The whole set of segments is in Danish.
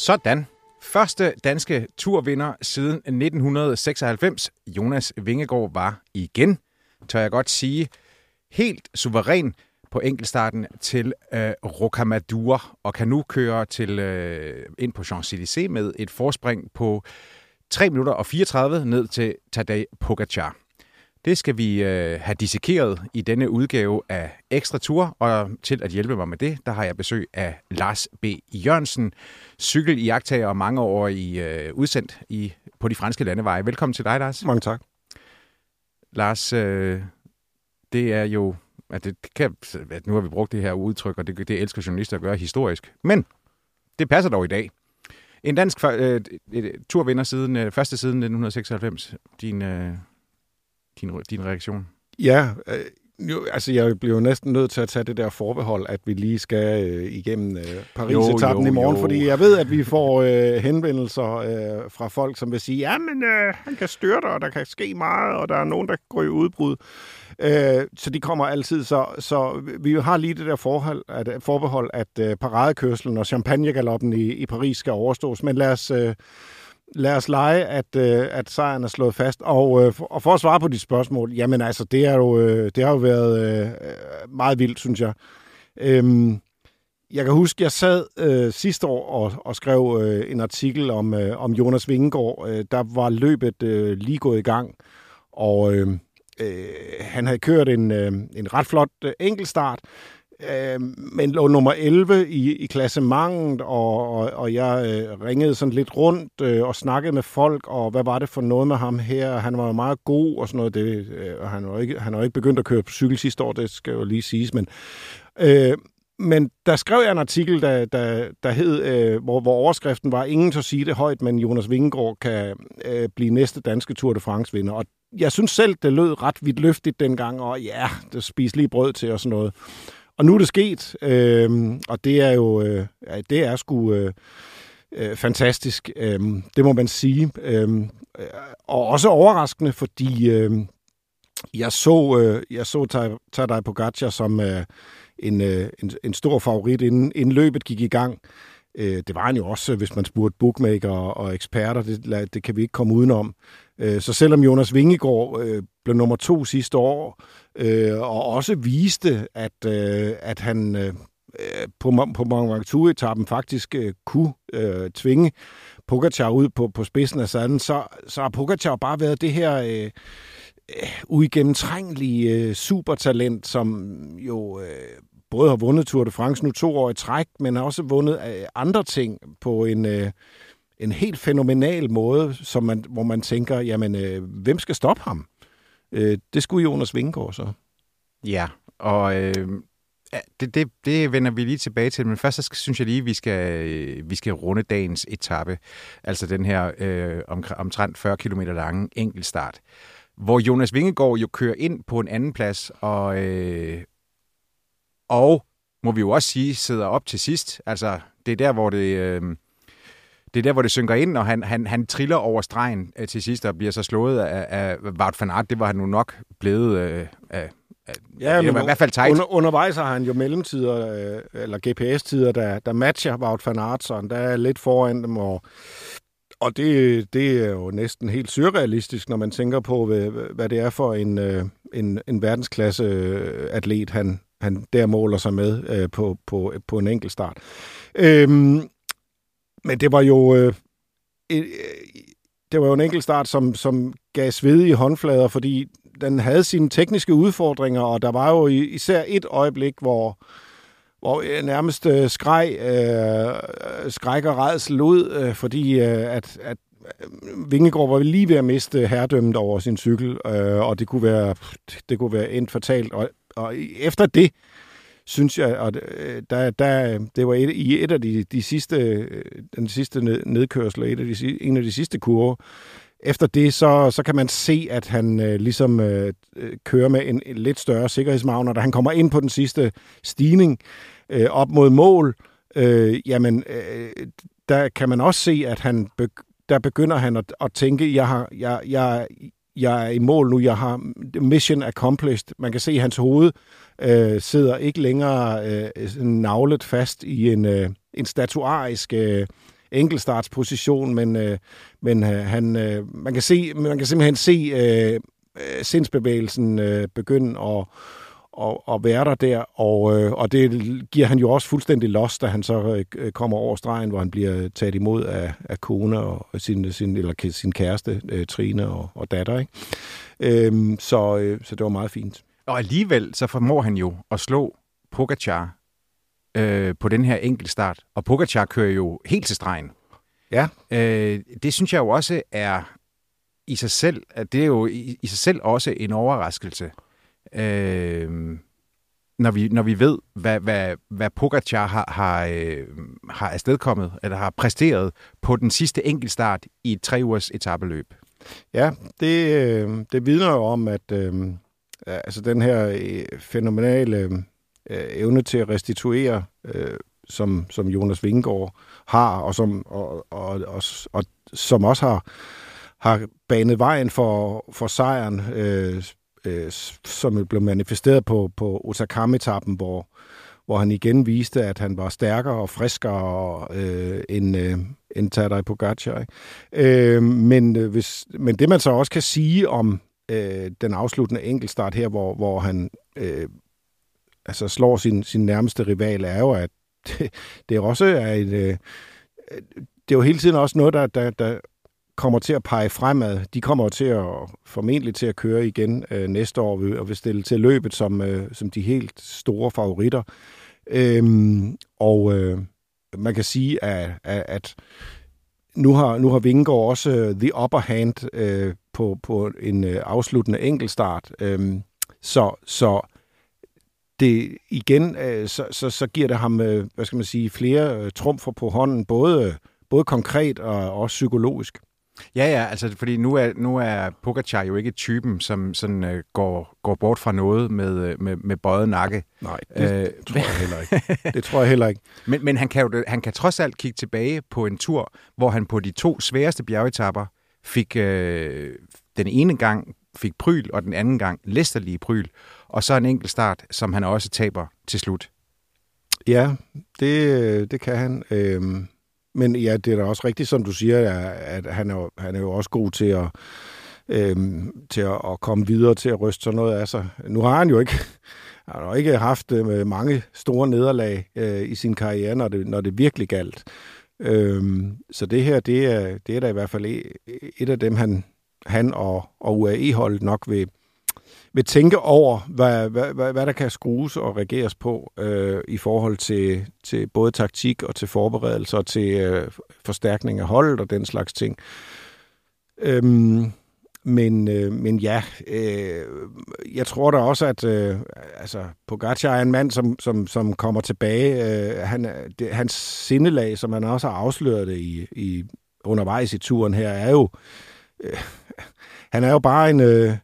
Sådan. Første danske turvinder siden 1996. Jonas Vingegaard var igen, tør jeg godt sige, helt suveræn på enkeltstarten til øh, Rocamadour og kan nu køre til øh, ind på Champs-Élysées med et forspring på 3 minutter og 34 ned til Tadej Pogacar. Det skal vi øh, have dissekeret i denne udgave af Ekstra Tour, og til at hjælpe mig med det, der har jeg besøg af Lars B. Jørgensen, cykel og mange år i øh, udsendt i, på de franske landeveje. Velkommen til dig, Lars. Mange tak. Lars, øh, det er jo, at det kan, at nu har vi brugt det her udtryk, og det, det elsker journalister at gøre historisk, men det passer dog i dag. En dansk øh, turvinder siden, øh, første siden 1996. Din, øh, din, din reaktion? Ja, øh, jo, altså jeg bliver jo næsten nødt til at tage det der forbehold, at vi lige skal øh, igennem øh, Paris-etappen i morgen, jo. fordi jeg ved, at vi får øh, henvendelser øh, fra folk, som vil sige, ja, men øh, han kan styrte, og der kan ske meget, og der er nogen, der går i udbrud. Øh, så de kommer altid, så, så vi har lige det der forhold, at, forbehold, at øh, paradekørselen og champagnegaloppen i, i Paris skal overstås, men lad os... Øh, lad os lege, at, øh, at sejren er slået fast. Og, øh, for, og for at svare på dit spørgsmål, jamen altså, det, er jo, øh, det har jo været øh, øh, meget vildt, synes jeg. Øhm, jeg kan huske, jeg sad øh, sidste år og, og skrev øh, en artikel om, øh, om Jonas Vingegaard. Øh, der var løbet øh, lige gået i gang, og øh, øh, han havde kørt en, øh, en ret flot øh, enkeltstart, øh, men lå nummer 11 i, i klassementet, og, og, og jeg øh, ringede sådan lidt rundt øh, og snakkede med folk, og hvad var det for noget med ham her? Han var jo meget god og sådan noget, det, øh, og han har ikke, han har ikke begyndt at køre på cykel sidste år, det skal jo lige siges, men... Øh, men der skrev jeg en artikel, der, der, der hed, øh, hvor, hvor overskriften var, ingen til sige det højt, men Jonas Vingegaard kan øh, blive næste danske Tour de France-vinder. Og jeg synes selv, det lød ret vidt løftigt dengang, og ja, det spiste lige brød til og sådan noget. Og nu er det sket, øh, og det er jo øh, det er sgu øh, øh, fantastisk, øh, det må man sige. Øhm, øh, og også overraskende, fordi øh, jeg så øh, jeg så Tadej Pogacar som øh, en, øh, en, en stor favorit, inden, inden løbet gik i gang. Øh, det var han jo også, hvis man spurgte bookmaker og, eksperter. Det, det kan vi ikke komme udenom. Øh, så selvom Jonas Vingegaard øh, blev nummer to sidste år, øh, Øh, og også viste, at, øh, at han øh, på, på Mont etappen faktisk øh, kunne øh, tvinge Pogacar ud på, på spidsen af sadlen, så, så har Pogacar bare været det her øh, uigennemtrængelige øh, supertalent, som jo øh, både har vundet Tour de France nu to år i træk, men har også vundet øh, andre ting på en... Øh, en helt fænomenal måde, som man, hvor man tænker, jamen, øh, hvem skal stoppe ham? Øh, det skulle Jonas Vingegaard så. Ja, og øh, det, det, det vender vi lige tilbage til, men først så synes jeg lige, vi skal, øh, vi skal runde dagens etape, altså den her øh, om, omtrent 40 km lange enkeltstart, hvor Jonas Vingegaard jo kører ind på en anden plads, og, øh, og må vi jo også sige, sidder op til sidst. Altså, det er der, hvor det... Øh, det er der, hvor det synker ind, og han, han, han triller over stregen øh, til sidst og bliver så slået af, af Wout van Aert. Det var han nu nok blevet øh, af, Ja, det var i hvert fald tight. Under, undervejs har han jo mellemtider, øh, eller GPS-tider, der, der matcher Wout van Aert, så der er lidt foran dem, og, og det, det er jo næsten helt surrealistisk, når man tænker på, hvad, hvad det er for en, øh, en, en verdensklasse atlet, han, han der måler sig med øh, på, på, på en enkelt start. Øhm, men det var jo... Øh, øh, det var jo en enkelt start, som, som gav svedige håndflader, fordi den havde sine tekniske udfordringer, og der var jo især et øjeblik, hvor, hvor øh, nærmest øh, skreg, øh, skræk og redsel ud, øh, fordi øh, at, at øh, Vingegaard var lige ved at miste herredømmet over sin cykel, øh, og det kunne være, det kunne være endt fatalt. Og, og efter det, synes jeg, at øh, der, der, det var et, i et af de, de sidste, øh, den sidste nedkørsel, et af de, en af de sidste kurver, efter det, så, så kan man se, at han øh, ligesom øh, øh kører med en, en lidt større sikkerhedsmagn, og da han kommer ind på den sidste stigning øh, op mod mål, øh, jamen, øh, der kan man også se, at han be, der begynder han at, at tænke, jeg, har, jeg, jeg, jeg er i mål nu, jeg har mission accomplished. Man kan se, at hans hoved øh, sidder ikke længere øh, navlet fast i en, øh, en statuarisk øh, enkeltstartsposition, men, øh, men øh, han, øh, man, kan se, man kan simpelthen se øh, øh sindsbevægelsen øh, begynde at og, og være der der, og, øh, og det giver han jo også fuldstændig los, da han så øh, kommer over stregen, hvor han bliver taget imod af, af kone og sin, sin, eller sin kæreste, øh, Trine og, og datter. Ikke? Øhm, så, øh, så det var meget fint. Og alligevel så formår han jo at slå Pogacar øh, på den her enkelte start, og Pogacar kører jo helt til stregen. Ja. Øh, det synes jeg jo også er i sig selv, at det er jo i, i sig selv også en overraskelse øh, når, vi, når vi ved, hvad, hvad, hvad Pogacar har, har, øh, har afstedkommet, eller har præsteret på den sidste enkeltstart i et tre ugers etabeløb. Ja, det, øh, det vidner jo om, at øh, altså den her øh, fænomenale øh, evne til at restituere, øh, som, som Jonas Vingegaard har, og som, og, og, og, og, som også har, har banet vejen for, for sejren, øh, øh, som blev manifesteret på, på Otakam-etappen, hvor, hvor han igen viste, at han var stærkere og friskere øh, end, øh, end Tadej Pogacar. Ikke? Øh, men, øh, hvis, men det man så også kan sige om øh, den afsluttende enkeltstart her, hvor, hvor han øh, altså slår sin, sin nærmeste rival, er jo, at det, det også er et... Øh, øh, det er jo hele tiden også noget, der, der, der kommer til at pege fremad. De kommer til at formentlig til at køre igen øh, næste år og vil stille til løbet som, øh, som de helt store favoritter. Øhm, og øh, man kan sige, at, at, at nu har, nu har Vingegaard også uh, the upper hand øh, på, på en øh, afsluttende enkeltstart. Øhm, så, så det igen, øh, så, så, så giver det ham, øh, hvad skal man sige, flere øh, trumfer på hånden, både, både konkret og også psykologisk. Ja, ja, altså fordi nu er, nu er Pogacar jo ikke typen, som sådan uh, går, går bort fra noget med, øh, med, med bøjet nakke. Nej, det uh, tror jeg heller ikke. Det tror jeg heller ikke. men, men han, kan jo, han kan trods alt kigge tilbage på en tur, hvor han på de to sværeste bjergetapper fik uh, den ene gang fik pryl, og den anden gang læsterlige pryl, og så en enkelt start, som han også taber til slut. Ja, det, det kan han. Øhm men ja, det er da også rigtigt, som du siger, at han er, han er jo også god til at, øhm, til at, at komme videre, til at ryste sådan noget af sig. Nu har han jo ikke, han har ikke haft øh, mange store nederlag øh, i sin karriere, når det, når det virkelig galt. Øhm, så det her, det er, det er da i hvert fald et, et af dem, han, han og, og UAE-holdet nok vil, vil tænke over, hvad, hvad, hvad, hvad der kan skrues og regeres på øh, i forhold til, til både taktik og til forberedelser og til øh, forstærkning af holdet og den slags ting. Øhm, men, øh, men ja, øh, jeg tror da også, at øh, altså, Pogacar er en mand, som, som, som kommer tilbage. Øh, han, det, hans sindelag, som han også har afsløret det i, i, undervejs i turen her, er jo... Øh, han er jo bare en... Øh,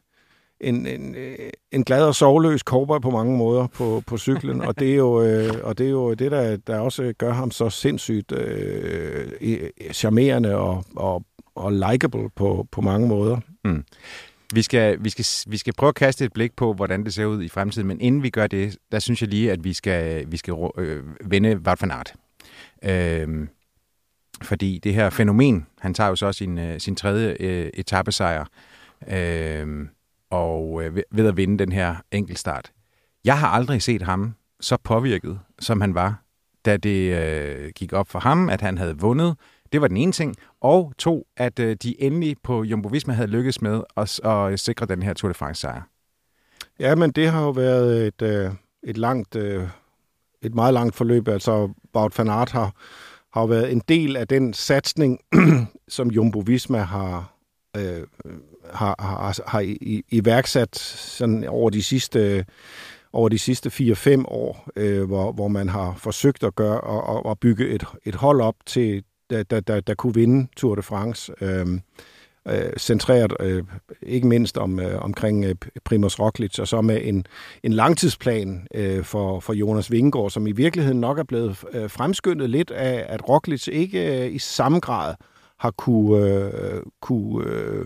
en, en, øh, en glad og sovløs cowboy på mange måder på, på cyklen, og det er jo, øh, og det, er jo det, der, der også gør ham så sindssygt øh, charmerende og, og, og likable på, på mange måder. Mm. Vi skal, vi, skal, vi skal prøve at kaste et blik på, hvordan det ser ud i fremtiden, men inden vi gør det, der synes jeg lige, at vi skal, vi skal øh, vende Wout van Aert. Øh, fordi det her fænomen, han tager jo så sin, øh, sin tredje øh, etappesejr, øh, og øh, ved at vinde den her enkeltstart. Jeg har aldrig set ham så påvirket, som han var, da det øh, gik op for ham, at han havde vundet. Det var den ene ting. Og to, at øh, de endelig på Jumbo Visma havde lykkes med at, at sikre den her Tour de France-sejr. Ja, men det har jo været et, øh, et langt, øh, et meget langt forløb. Altså, Wout van Aert har, har været en del af den satsning, som Jumbo Visma har, øh, har, har, altså, har i, iværksat sådan over de sidste over de sidste 4-5 år, øh, hvor, hvor man har forsøgt at gøre og, og bygge et, et hold op til der, der, der, der kunne vinde Tour de France. Øh, øh, centreret øh, ikke mindst om øh, omkring øh, Primoz Roglic, og så med en, en langtidsplan øh, for, for Jonas Vingegaard, som i virkeligheden nok er blevet øh, fremskyndet lidt af, at Roglic ikke øh, i samme grad har kunne, øh, kunne øh,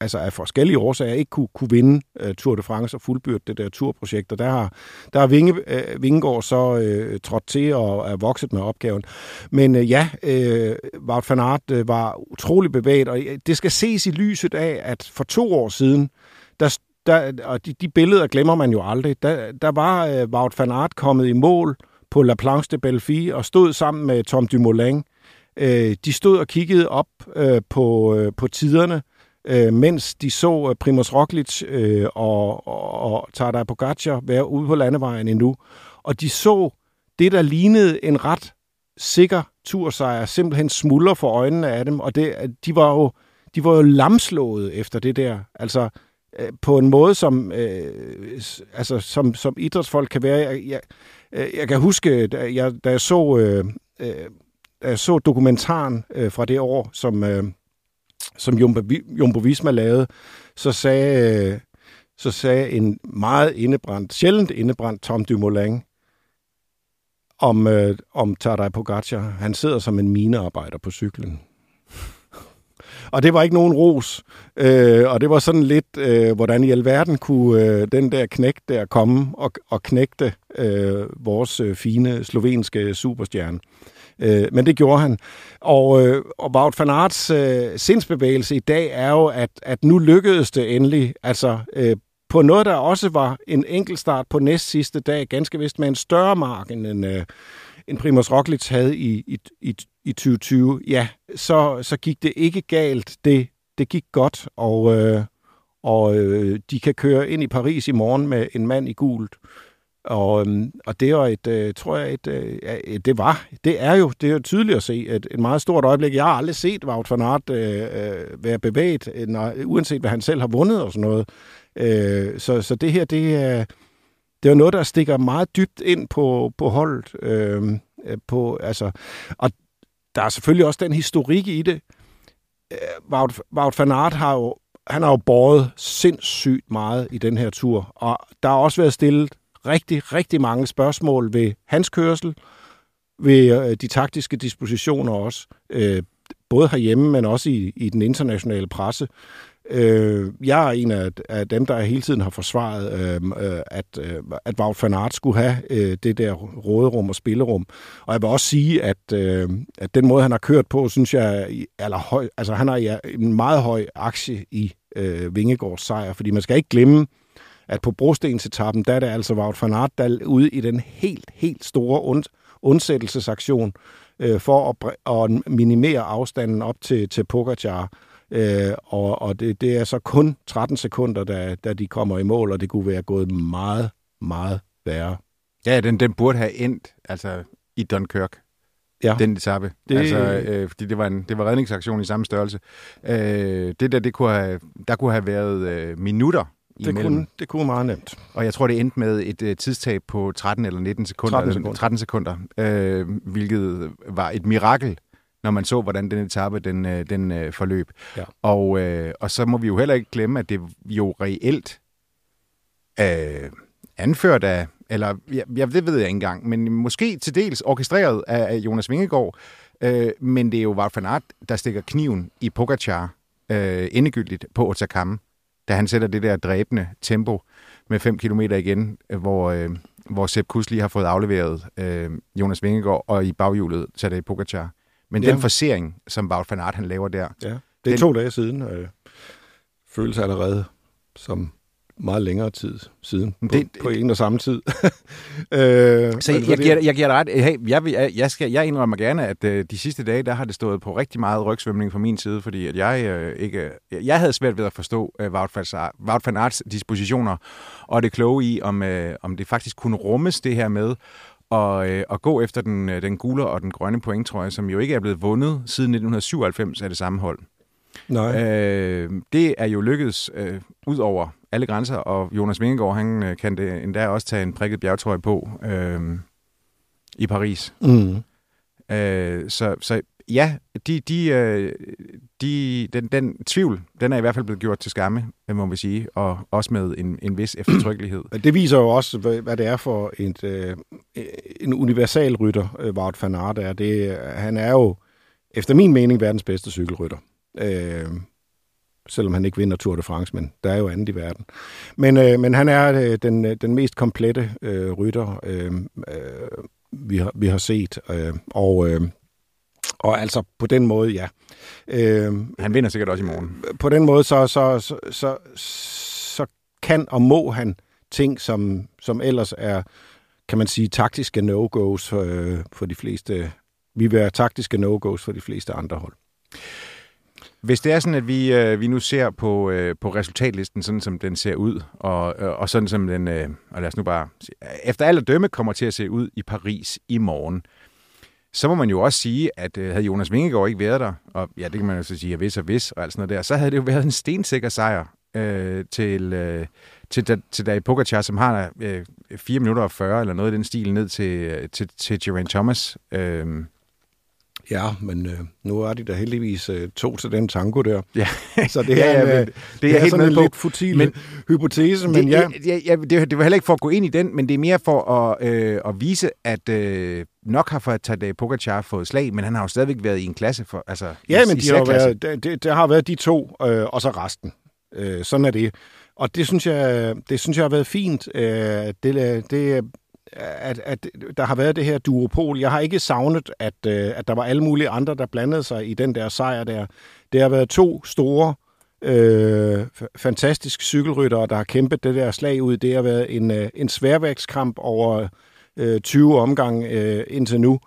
altså af forskellige årsager ikke kunne, kunne vinde øh, Tour de France og fuldbyrde det der turprojekt. Og der har, der har Vinge, øh, Vingegaard så øh, trådt til og er vokset med opgaven. Men øh, ja, øh, Wout van Aert øh, var utrolig bevæget, og øh, det skal ses i lyset af, at for to år siden, der, der, og de, de billeder glemmer man jo aldrig, der, der var øh, Wout van Aert kommet i mål på La Planche de Belfi og stod sammen med Tom Dumoulin øh, de stod og kiggede op øh, på, øh, på tiderne, øh, mens de så øh, Primoz Roglic øh, og, og, og Tadej Pogacar være ude på landevejen endnu. Og de så det, der lignede en ret sikker tursejr, simpelthen smuldre for øjnene af dem, og det, de var jo de var jo lamslået efter det der. Altså, øh, på en måde, som, øh, altså, som, som idrætsfolk kan være. Jeg, jeg, øh, jeg kan huske, da jeg, da jeg så, øh, øh, da jeg så dokumentaren øh, fra det år, som, øh, som Jumbo, Jumbo Visma lavede, så sagde, øh, så sagde en meget indebrændt, sjældent indebrændt Tom Dumoulin om, øh, om Tadej Pogacar. Han sidder som en minearbejder på cyklen. og det var ikke nogen ros. Øh, og det var sådan lidt, øh, hvordan i alverden kunne øh, den der knægt der komme og, og knægte øh, vores øh, fine slovenske superstjerne. Øh, Øh, men det gjorde han. Og, øh, og Wout van Aerts øh, sindsbevægelse i dag er jo, at, at nu lykkedes det endelig. Altså øh, på noget, der også var en enkeltstart på næst sidste dag, ganske vist med en større mark end, en, øh, end Primoz Roglic havde i, i, i, i 2020, ja, så, så gik det ikke galt. Det, det gik godt, og, øh, og øh, de kan køre ind i Paris i morgen med en mand i gult. Og, øhm, og det var et, øh, tror jeg, et, øh, et, det var, det er jo, det er jo tydeligt at se, et, et meget stort øjeblik. Jeg har aldrig set Wout van Aert øh, øh være bevæget, når, uanset hvad han selv har vundet og sådan noget. Øh, så, så det her, det er, det er noget, der stikker meget dybt ind på, på holdet. Øh, på, altså, og der er selvfølgelig også den historik i det. Øh, Wout, Wout van Aert har jo han har jo båret sindssygt meget i den her tur, og der har også været stillet rigtig, rigtig mange spørgsmål ved hans kørsel, ved øh, de taktiske dispositioner også, øh, både herhjemme, men også i, i den internationale presse. Øh, jeg er en af, af dem, der hele tiden har forsvaret, øh, øh, at, øh, at Wout van Aert skulle have øh, det der råderum og spillerum. Og jeg vil også sige, at, øh, at den måde, han har kørt på, synes jeg, er høj, altså han har ja, en meget høj aktie i øh, Vingegårds sejr, fordi man skal ikke glemme, at på brostensetappen, der er det altså Wout van Aert, der er ude i den helt, helt store und, undsættelsesaktion øh, for at, at minimere afstanden op til, til Pogacar. Øh, og og det, det er så kun 13 sekunder, da, da de kommer i mål, og det kunne være gået meget, meget værre. Ja, den, den burde have endt altså, i Dunkirk. Ja. Den etape. Det... Altså, øh, fordi det var en det var redningsaktion i samme størrelse. Øh, det der, det kunne have, der kunne have været øh, minutter det Kunne, det kunne meget nemt. Og jeg tror, det endte med et uh, tidstab på 13 eller 19 sekunder. 13 sekunder. 13 sekunder øh, hvilket var et mirakel, når man så, hvordan den etape den, uh, den uh, forløb. Ja. Og, uh, og så må vi jo heller ikke glemme, at det jo reelt uh, anført af, eller ja, jeg, det ved jeg ikke engang, men måske til dels orkestreret af, af Jonas Vingegaard, uh, men det er jo Wout van Aert, der stikker kniven i Pogacar uh, endegyldigt på Otakam da han sætter det der dræbende tempo med 5 km igen, øh, hvor, øh, hvor Sepp Kuss lige har fået afleveret øh, Jonas Vingegaard, og i baghjulet Tadej Pogacar. Men ja. den forsering, som Wout van Aert han laver der... Ja, det er den, to dage siden, øh, føles allerede som meget længere tid siden, på, det, på en og samme tid. øh, så jeg, jeg, giver, jeg giver dig ret. Hey, jeg, jeg, skal, jeg indrømmer gerne, at uh, de sidste dage, der har det stået på rigtig meget rygsvømning fra min side, fordi at jeg uh, ikke... Jeg havde svært ved at forstå uh, Wout van Arts dispositioner, og det kloge i, om, uh, om det faktisk kunne rummes det her med og, øh, at gå efter den, den gule og den grønne point, tror jeg, som jo ikke er blevet vundet siden 1997 af det samme hold. Nej. Øh, det er jo lykkedes øh, ud over alle grænser, og Jonas Vingegaard, han øh, kan det endda også tage en prikket bjergtrøje på øh, i Paris. Mm. Øh, så, så ja, de, de, øh, de, den, den tvivl, den er i hvert fald blevet gjort til skamme, må vi sige, og også med en, en vis eftertrykkelighed. Det viser jo også, hvad det er for et, øh, en universal rytter, øh, Wout van Aert er. Det, han er jo, efter min mening, verdens bedste cykelrytter. Øh, selvom han ikke vinder Tour de France, men der er jo andet i verden. Men, øh, men han er øh, den, den mest komplette øh, rytter, øh, øh, vi, har, vi har set. Øh, og, øh, og altså på den måde, ja. Øh, han vinder sikkert også i morgen. På den måde, så, så, så, så, så kan og må han ting, som, som ellers er, kan man sige, taktiske no-goes for, øh, for de fleste. Vi vil være taktiske no-goes for de fleste andre hold. Hvis det er sådan, at vi, øh, vi nu ser på, øh, på resultatlisten, sådan som den ser ud, og, øh, og sådan som den, øh, og lad os nu bare, efter alle dømme kommer til at se ud i Paris i morgen, så må man jo også sige, at øh, havde Jonas Vingegaard ikke været der, og ja, det kan man jo så sige, at hvis og hvis, og alt sådan noget der, så havde det jo været en stensikker sejr øh, til, øh, til, da, til David Pogacar, som har øh, 4 minutter og 40, eller noget i den stil, ned til, øh, til, til Geraint Thomas. Øh, Ja, men øh, nu er de da heldigvis øh, to til den tango der. Ja. Så det er, ja, ja, det, det er, er sådan en på. lidt futil men, hypotese, men det, ja. ja, ja det, det var heller ikke for at gå ind i den, men det er mere for at, øh, at vise, at øh, nok har for Tadej Pogacar fået slag, men han har jo stadigvæk været i en klasse. For, altså, ja, i, men de har været, det, det, det har været de to, øh, og så resten. Øh, sådan er det. Og det synes jeg, det synes jeg har været fint. Øh, det, det at, at der har været det her duopol. Jeg har ikke savnet, at, øh, at der var alle mulige andre, der blandede sig i den der sejr der. Det har været to store, øh, fantastiske cykelryttere, der har kæmpet det der slag ud. Det har været en, øh, en sværvægtskamp over øh, 20 omgang øh, indtil nu.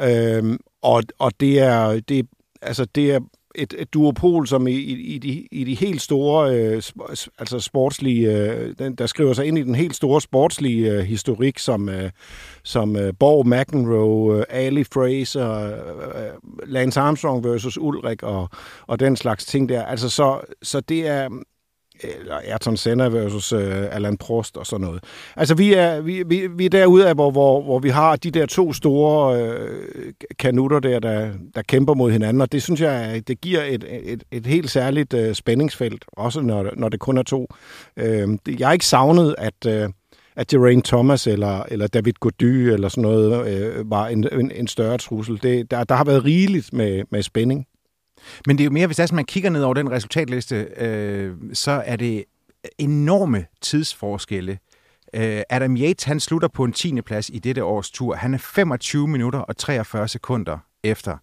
Øh, og, og det er, det, altså det er et, et duopol, som i, i, i, de, i de helt store, øh, altså sportslige, øh, den, der skriver sig ind i den helt store sportslige øh, historik, som, øh, som øh, Borg McEnroe, øh, Ali Fraser, øh, øh, Lance Armstrong versus Ulrik og, og den slags ting der. Altså så, så det er eller Ayrton Senna versus øh, Alan Prost og sådan noget. Altså, vi er, vi, vi, vi er derude af, hvor, hvor, hvor vi har de der to store øh, kanutter der, der, der kæmper mod hinanden, og det synes jeg, det giver et, et, et helt særligt øh, spændingsfelt, også når, når det kun er to. Øh, jeg har ikke savnet, at... Øh, at Geraint Thomas eller, eller David Gody eller sådan noget øh, var en, en, en større trussel. Det, der, der har været rigeligt med, med spænding. Men det er jo mere, hvis altså man kigger ned over den resultatliste, øh, så er det enorme tidsforskelle. Øh, Adam Yates, han slutter på en 10. plads i dette års tur. Han er 25 minutter og 43 sekunder efter.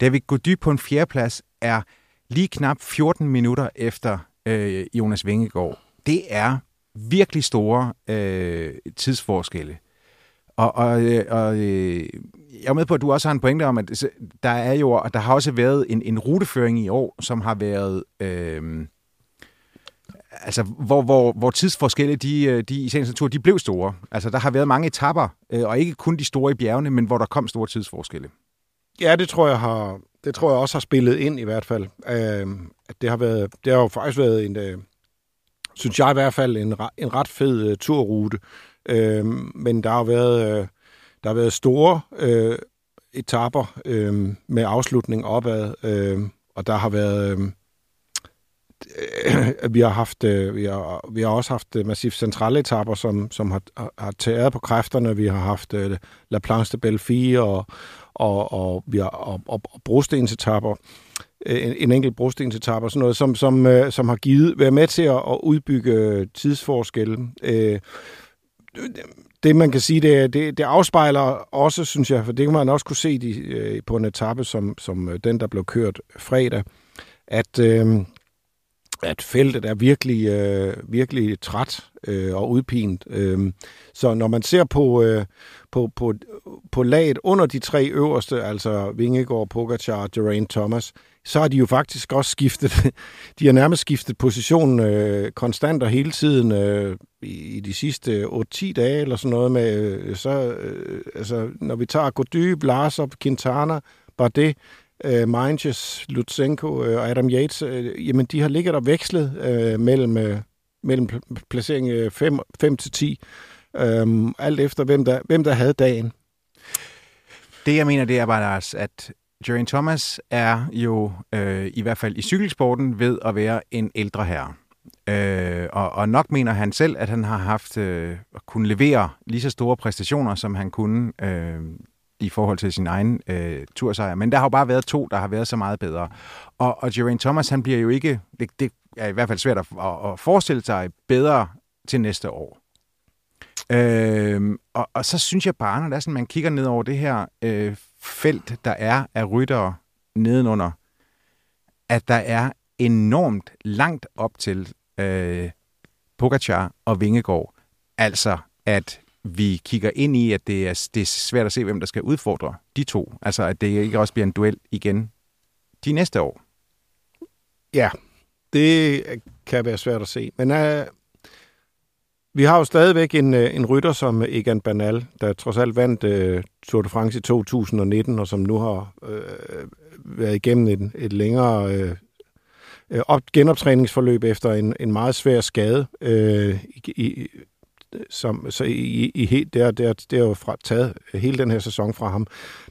David Gody på en 4. plads er lige knap 14 minutter efter øh, Jonas Vingegaard. Det er virkelig store øh, tidsforskelle. Og, og, øh, og øh, jeg er med på, at du også har en pointe om, at der er jo, og der har også været en, en ruteføring i år, som har været... Øh, altså, hvor, hvor, hvor tidsforskelle de, øh, de, i sagens natur, de blev store. Altså, der har været mange etapper, øh, og ikke kun de store i bjergene, men hvor der kom store tidsforskelle. Ja, det tror jeg har, det tror jeg også har spillet ind i hvert fald. Øh, at det har været, det har jo faktisk været en, øh, synes jeg i hvert fald, en, en ret fed øh, turrute. Øh, men der har været, øh, der har været store øh, etapper øh, med afslutning opad, øh, og der har været... Øh, vi har haft øh, vi har, vi har også haft øh, massivt centrale etapper, som, som har, har tæret på kræfterne. Vi har haft uh, La Planche de Belfi og, og, og, vi har, og, og, og brostensetapper en, en enkelt brostensetap og sådan noget, som, som, som har givet, været med til at, at udbygge tidsforskelle. Øh, det man kan sige, det, det, det afspejler også, synes jeg, for det kan man også kunne se de, øh, på en etape som, som øh, den, der blev kørt fredag, at, øh, at feltet er virkelig, øh, virkelig træt øh, og udpint. Øh, så når man ser på, øh, på, på, på laget under de tre øverste, altså Vingegaard, Pogacar og Geraint Thomas, så har de jo faktisk også skiftet, de har nærmest skiftet position øh, konstant og hele tiden øh, i, de sidste 8-10 dage eller sådan noget med, øh, så, øh, altså, når vi tager Gody, Blasov, Quintana, Bardet, øh, Mainz, Lutsenko øh, og Adam Yates, øh, jamen de har ligget og vekslet øh, mellem, øh, mellem placering 5-10, øh, øhm, alt efter hvem der, hvem der havde dagen. Det jeg mener, det er bare, Lars, at Geraint Thomas er jo øh, i hvert fald i cykelsporten ved at være en ældre herre. Øh, og, og nok mener han selv, at han har haft øh, kunne levere lige så store præstationer, som han kunne øh, i forhold til sin egen øh, tursejr. Men der har jo bare været to, der har været så meget bedre. Og, og Geraint Thomas, han bliver jo ikke, det, det er i hvert fald svært at, at, at forestille sig, bedre til næste år. Øh, og, og så synes jeg bare, når det er sådan, man kigger ned over det her øh, felt, der er af ryttere nedenunder, at der er enormt langt op til øh, Pogacar og Vingegaard. Altså, at vi kigger ind i, at det er, det er svært at se, hvem der skal udfordre de to. Altså, at det ikke også bliver en duel igen de næste år. Ja, det kan være svært at se. Men øh, vi har jo stadigvæk en, øh, en rytter som Egan Bernal, der trods alt vandt uh, Tour de France i 2019, og som nu har uh, været igennem et, et længere uh, op, genoptræningsforløb efter en, en meget svær skade uh, i, i, som, så i, i helt, der, der, det er jo fra, taget hele den her sæson fra ham.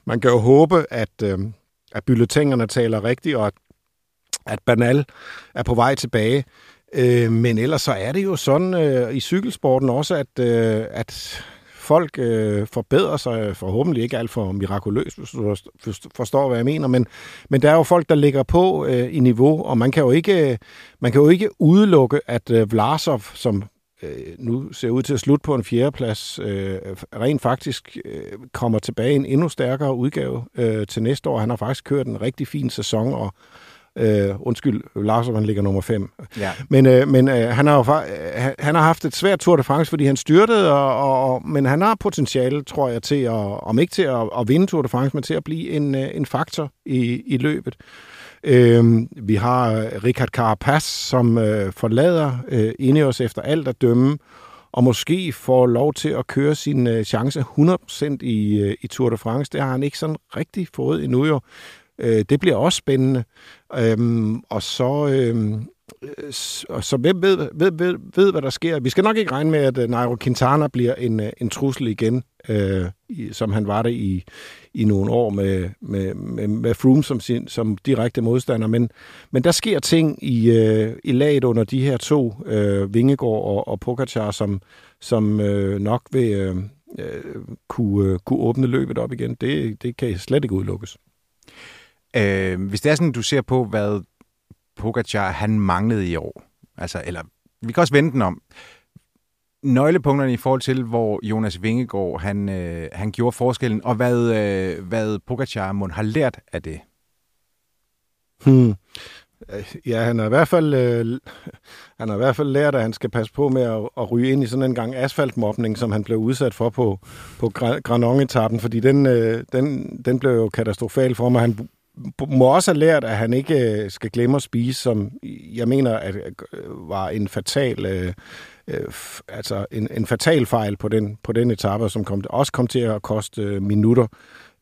Man kan jo håbe, at, øh, at bylletingerne taler rigtigt, og at, at Banal er på vej tilbage. Øh, men ellers så er det jo sådan øh, i cykelsporten også, at, øh, at folk øh, forbedrer sig, øh, forhåbentlig ikke alt for mirakuløst, hvis du forstår, hvad jeg mener, men, men der er jo folk, der ligger på øh, i niveau, og man kan jo ikke, øh, man kan jo ikke udelukke, at øh, Vlasov, som øh, nu ser ud til at slutte på en fjerdeplads, øh, rent faktisk øh, kommer tilbage i en endnu stærkere udgave øh, til næste år. Han har faktisk kørt en rigtig fin sæson, og øh, undskyld, Lars, han ligger nummer 5. Ja. Men, øh, men øh, han, har jo, øh, han har haft et svært Tour de France, fordi han styrtede, og, og, men han har potentiale, tror jeg, til at, om ikke til at, at vinde Tour de France, men til at blive en, øh, en faktor i, i løbet. Øh, vi har øh, Richard Carapaz, som øh, forlader øh, Ineos efter alt at dømme, og måske får lov til at køre sin øh, chance 100% i, øh, i Tour de France. Det har han ikke sådan rigtig fået endnu jo. Øh, det bliver også spændende. Øhm, og så... Øhm, øh, og så ved, ved, ved, ved, ved, hvad der sker. Vi skal nok ikke regne med, at øh, Nairo Quintana bliver en, øh, en trussel igen, øh, i, som han var det i, i nogle år med, med, med, med Froome som, sin, som direkte modstander. Men, men der sker ting i, øh, i laget under de her to, øh, Vingegaard og, og Pogacar, som, som øh, nok vil øh, øh kunne, øh, kunne åbne løbet op igen. Det, det kan slet ikke udelukkes. Øh, hvis det er sådan, du ser på, hvad Pogacar han manglede i år, altså, eller vi kan også vende den om nøglepunkterne i forhold til, hvor Jonas Vingegaard han, øh, han gjorde forskellen, og hvad, øh, hvad Pogacar må har lært af det? Hmm. Ja, han har i hvert fald øh, han har i hvert fald lært, at han skal passe på med at, at ryge ind i sådan en gang asfaltmobning, som han blev udsat for på, på Granon-etappen, fordi den, øh, den, den blev jo katastrofal for mig. Han må også have lært, at han ikke øh, skal glemme at spise, som jeg mener at øh, var en fatal øh, øh altså en, en fatal fejl på den, på den etape, som kom, også kom til at koste minutter.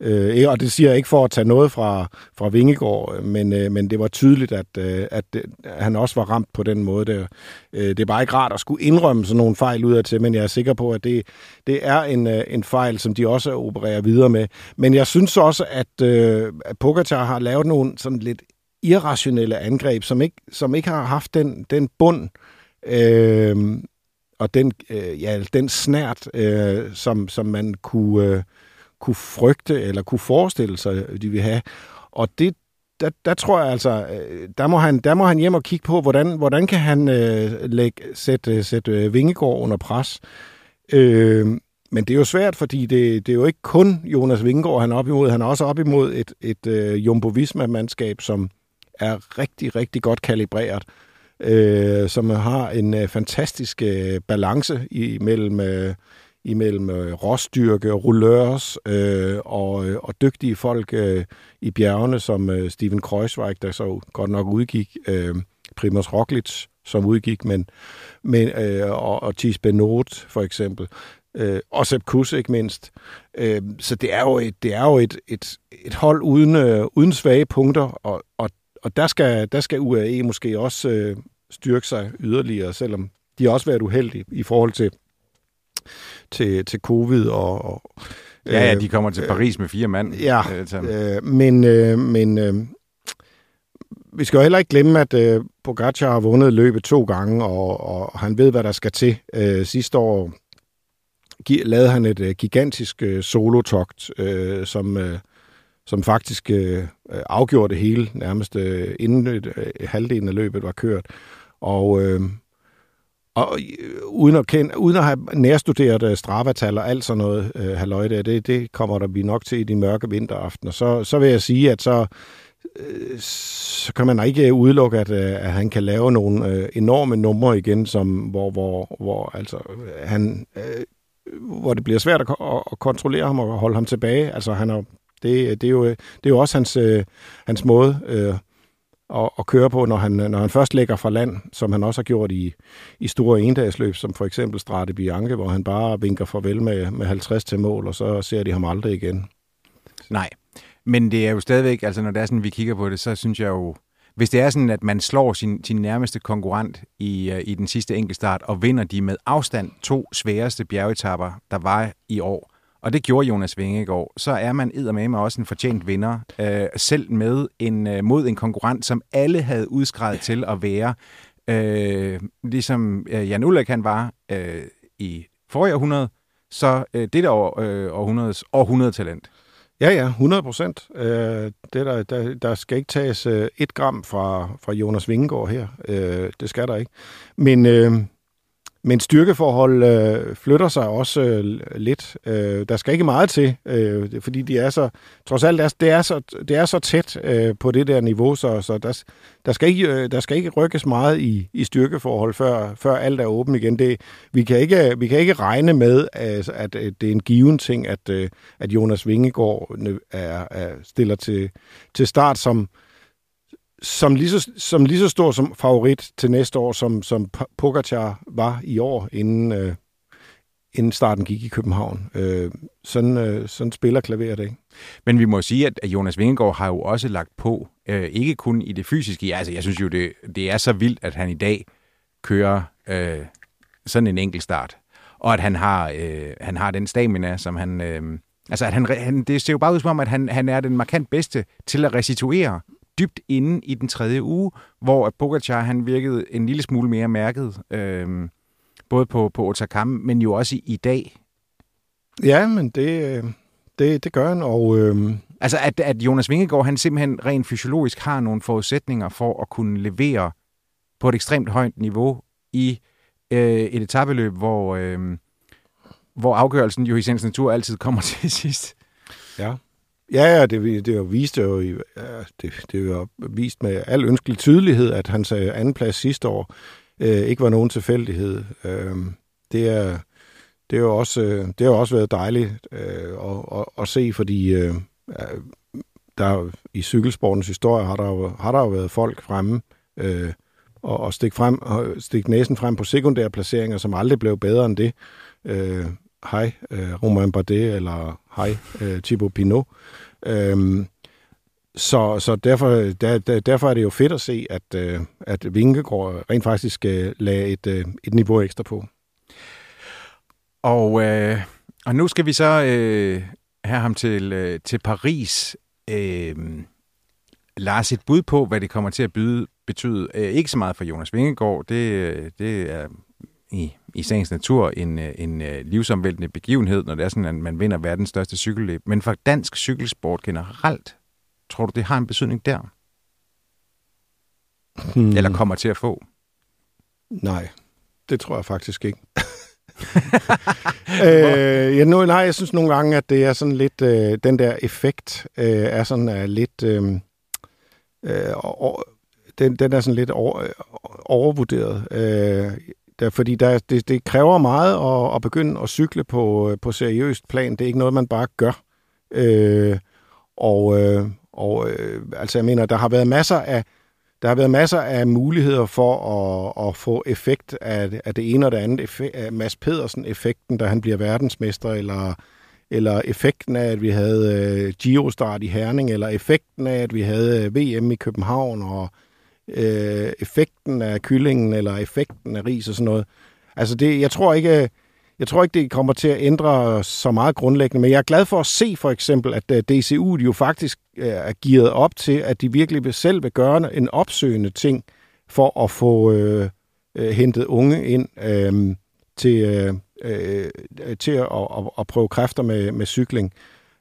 Øh, og det siger jeg ikke for at tage noget fra, fra Vingegård, men, øh, men det var tydeligt, at, øh, at at han også var ramt på den måde. Der. Øh, det er bare ikke rart at skulle indrømme sådan nogle fejl ud af til, men jeg er sikker på, at det, det er en, øh, en fejl, som de også opererer videre med. Men jeg synes også, at, øh, at Pogacar har lavet nogle sådan lidt irrationelle angreb, som ikke, som ikke har haft den, den bund, øh, og den, øh, ja, den snært, øh, som, som man kunne, øh, kunne frygte eller kunne forestille sig, de vil have. Og det, der, der tror jeg altså, øh, der må, han, der må han hjem og kigge på, hvordan, hvordan kan han øh, lægge, sætte, sætte øh, Vingegård under pres. Øh, men det er jo svært, fordi det, det er jo ikke kun Jonas Vingegaard, han er op imod. Han er også op imod et, et øh, Jumbo Visma-mandskab, som er rigtig, rigtig godt kalibreret øh, som har en øh, fantastisk øh, balance imellem, øh, imellem øh, råstyrke, rullørs øh, og, øh, og dygtige folk øh, i bjergene, som øh, Steven Kreuzweig, der så godt nok udgik, øh, Primoz Roglic, som udgik, men, men øh, og, og Thies Benot for eksempel, øh, og Sepp Kuss ikke mindst. Øh, så det er jo et, det er jo et, et, et hold uden, øh, uden svage punkter, og, og, og der, skal, der skal UAE måske også øh, styrke sig yderligere, selvom de har også været uheldige i forhold til, til, til covid og, og Ja, ja, de kommer til Paris med fire mand. Ja, øh, men, øh, men øh, vi skal jo heller ikke glemme, at øh, Pogacar har vundet løbet to gange, og, og han ved, hvad der skal til. Øh, sidste år lavede han et øh, gigantisk øh, solotogt, øh, som, øh, som faktisk øh, afgjorde det hele, nærmest øh, inden øh, halvdelen af løbet var kørt. Og, øh, og øh, uden at, kende, uden at have nærstuderet øh, Strava-tal og alt sådan noget, øh, halløj der, det, det kommer der vi nok til i de mørke vinteraftener. Så, så vil jeg sige, at så, øh, så kan man ikke udelukke, at, øh, at han kan lave nogle øh, enorme numre igen, som, hvor, hvor, hvor altså, han øh, hvor det bliver svært at, at kontrollere ham og holde ham tilbage. Altså, han er, det, det, er jo, det er jo også hans, øh, hans måde øh, at, at køre på, når han, når han først lægger fra land, som han også har gjort i, i store endagsløb, som for eksempel Strade Bianche, hvor han bare vinker farvel med, med 50 til mål, og så ser de ham aldrig igen. Nej, men det er jo stadigvæk, altså når det er sådan, vi kigger på det, så synes jeg jo, hvis det er sådan, at man slår sin, sin nærmeste konkurrent i, øh, i den sidste enkeltstart, og vinder de med afstand to sværeste bjergetapper, der var i år, og det gjorde Jonas Vingegaard, så er man med også en fortjent vinder, øh, selv med en, øh, mod en konkurrent, som alle havde udskrevet til at være, øh, ligesom øh, Jan Ulrik han var øh, i forrige århundrede, så øh, det der år, uh, øh, århundredes århundredetalent. Ja, ja, 100 procent. Øh, det der, der, der skal ikke tages øh, et gram fra, fra Jonas Vingegaard her. Øh, det skal der ikke. Men, øh, men styrkeforhold øh, flytter sig også øh, lidt. Øh, der skal ikke meget til, øh, fordi de er så, trods alt, er, det, er så, det er så tæt øh, på det der niveau, så, så der, der, skal ikke, øh, der skal ikke rykkes meget i, i styrkeforhold, før, før alt er åbent igen. Det, vi, kan ikke, vi kan ikke regne med, altså, at, at det er en given ting, at, øh, at Jonas Vingegaard er, er, stiller til, til start som, som lige, så, som lige så stor som favorit til næste år, som, som Pogacar var i år, inden, øh, inden starten gik i København. Øh, sådan, øh, sådan spiller klaveret ikke. Men vi må sige, at Jonas Vingegaard har jo også lagt på, øh, ikke kun i det fysiske. Altså, jeg synes jo, det, det er så vildt, at han i dag kører øh, sådan en enkelt start. Og at han har, øh, han har den stamina, som han... Øh, altså, at han, han, det ser jo bare ud som om, at han, han er den markant bedste til at restituere dybt inde i den tredje uge, hvor Pogacar han virkede en lille smule mere mærket, øh, både på, på Otakam, men jo også i, i dag. Ja, men det, det, det gør han, og... Øh... Altså, at, at Jonas Vingegaard, han simpelthen rent fysiologisk har nogle forudsætninger for at kunne levere på et ekstremt højt niveau i øh, et etabeløb, hvor, øh, hvor afgørelsen jo i sagens natur altid kommer til sidst. Ja. Ja, ja, det, det jo vist jo, ja, det, det er jo vist med al ønskelig tydelighed, at hans øh, anden plads sidste år øh, ikke var nogen tilfældighed. Øh, det er det er jo også øh, det har også været dejligt øh, at, at, at se, fordi øh, der i cykelsportens historie har der jo, har der jo været folk fremme øh, og, og stikke frem og stikke næsen frem på sekundære placeringer, som aldrig blev bedre end det. Øh, hej øh, Romain Bardet, eller hej øh, Thibaut Pinot. Øhm, så, så derfor, der, der, derfor er det jo fedt at se, at, øh, at Vingegaard rent faktisk øh, lagde et, øh, et niveau ekstra på. Og, øh, og nu skal vi så øh, have ham til, øh, til Paris. Øh, Lars, et bud på, hvad det kommer til at byde, betyde. Øh, ikke så meget for Jonas Vingegaard. Det, øh, det er i, i sagens natur en, øh, en, øh, livsomvæltende begivenhed, når det er sådan, at man vinder verdens største cykelløb. Men for dansk cykelsport generelt, tror du, det har en betydning der? Hmm. Eller kommer til at få? Nej, det tror jeg faktisk ikke. øh, ja, nu, nej, jeg synes nogle gange, at det er sådan lidt, øh, den der effekt øh, er sådan er lidt, øh, øh, den, den er sådan lidt over, overvurderet. Øh, der, fordi der, det, det kræver meget at, at begynde at cykle på, øh, på seriøst plan. Det er ikke noget, man bare gør. Øh, og øh, og øh, altså jeg mener, der har været masser af der har været masser af muligheder for at, at få effekt af, af det ene og det andet. Effekt, af Mads Pedersen-effekten, da han bliver verdensmester, eller, eller effekten af, at vi havde øh, Giro-start i Herning, eller effekten af, at vi havde øh, VM i København, og øh, effekten af kyllingen, eller effekten af ris og sådan noget. Altså det, jeg tror ikke, øh, jeg tror ikke, det kommer til at ændre så meget grundlæggende, men jeg er glad for at se for eksempel, at øh, DCU jo faktisk øh, er gearet op til, at de virkelig selv vil gøre en opsøgende ting for at få øh, hentet unge ind øh, til, øh, til at, at, at prøve kræfter med, med cykling.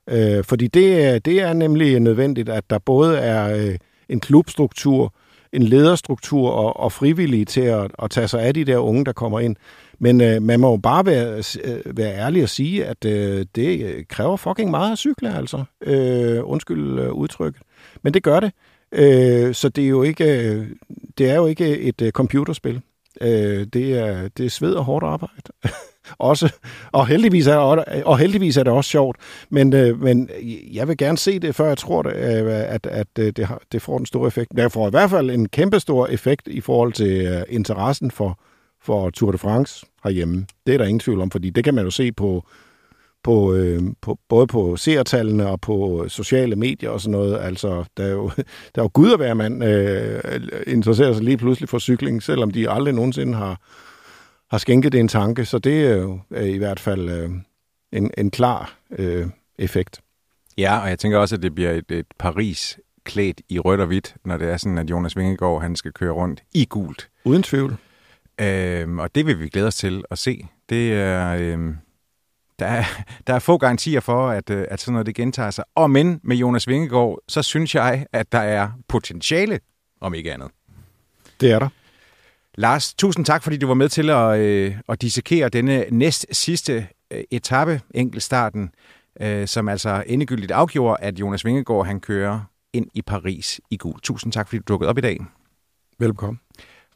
Øh, fordi det, det er nemlig nødvendigt, at der både er øh, en klubstruktur, en lederstruktur og, og frivillige til at, at tage sig af de der unge, der kommer ind. Men øh, man må jo bare være, øh, være ærlig og sige, at øh, det kræver fucking meget at cykle, altså. Øh, undskyld øh, udtrykket. Men det gør det. Øh, så det er jo ikke, øh, det er jo ikke et øh, computerspil. Øh, det, er, det er sved og hårdt arbejde. også, og, heldigvis er, og heldigvis er det også sjovt. Men, øh, men jeg vil gerne se det, før jeg tror, det, øh, at, at øh, det, har, det får en stor effekt. Det får i hvert fald en kæmpe stor effekt i forhold til øh, interessen for, for Tour de France herhjemme. Det er der ingen tvivl om, fordi det kan man jo se på, på, øh, på både på seertallene og på øh, sociale medier og sådan noget. Altså, der er jo, der er jo gud at være mand øh, interesserer sig lige pludselig for cykling, selvom de aldrig nogensinde har, har skænket det en tanke. Så det er jo er i hvert fald øh, en, en klar øh, effekt. Ja, og jeg tænker også, at det bliver et, et Paris klædt i rødt og hvidt, når det er sådan, at Jonas Vingegaard han skal køre rundt i gult. Uden tvivl. Øhm, og det vil vi glæde os til at se. Det er, øhm, der, er, der er få garantier for, at, øh, at sådan noget det gentager sig. Og men med Jonas Vingegaard, så synes jeg, at der er potentiale, om ikke andet. Det er der. Lars, tusind tak, fordi du var med til at, øh, at dissekere denne næst sidste øh, etape, enkeltstarten, øh, som altså endegyldigt afgjorde, at Jonas Vingegaard han kører ind i Paris i gul. Tusind tak, fordi du dukkede op i dag. Velkommen.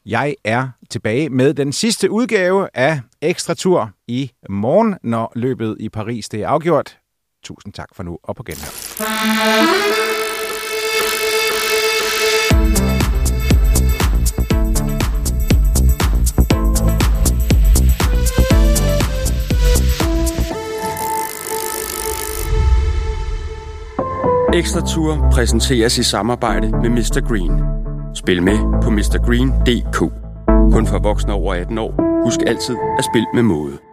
Jeg er tilbage med den sidste udgave af Ekstra Tur i morgen, når løbet i Paris det er afgjort. Tusind tak for nu, og på genhør. Ekstra Tour præsenteres i samarbejde med Mr. Green. Spil med på mrgreen.dk. Kun for voksne over 18 år. Husk altid at spille med måde.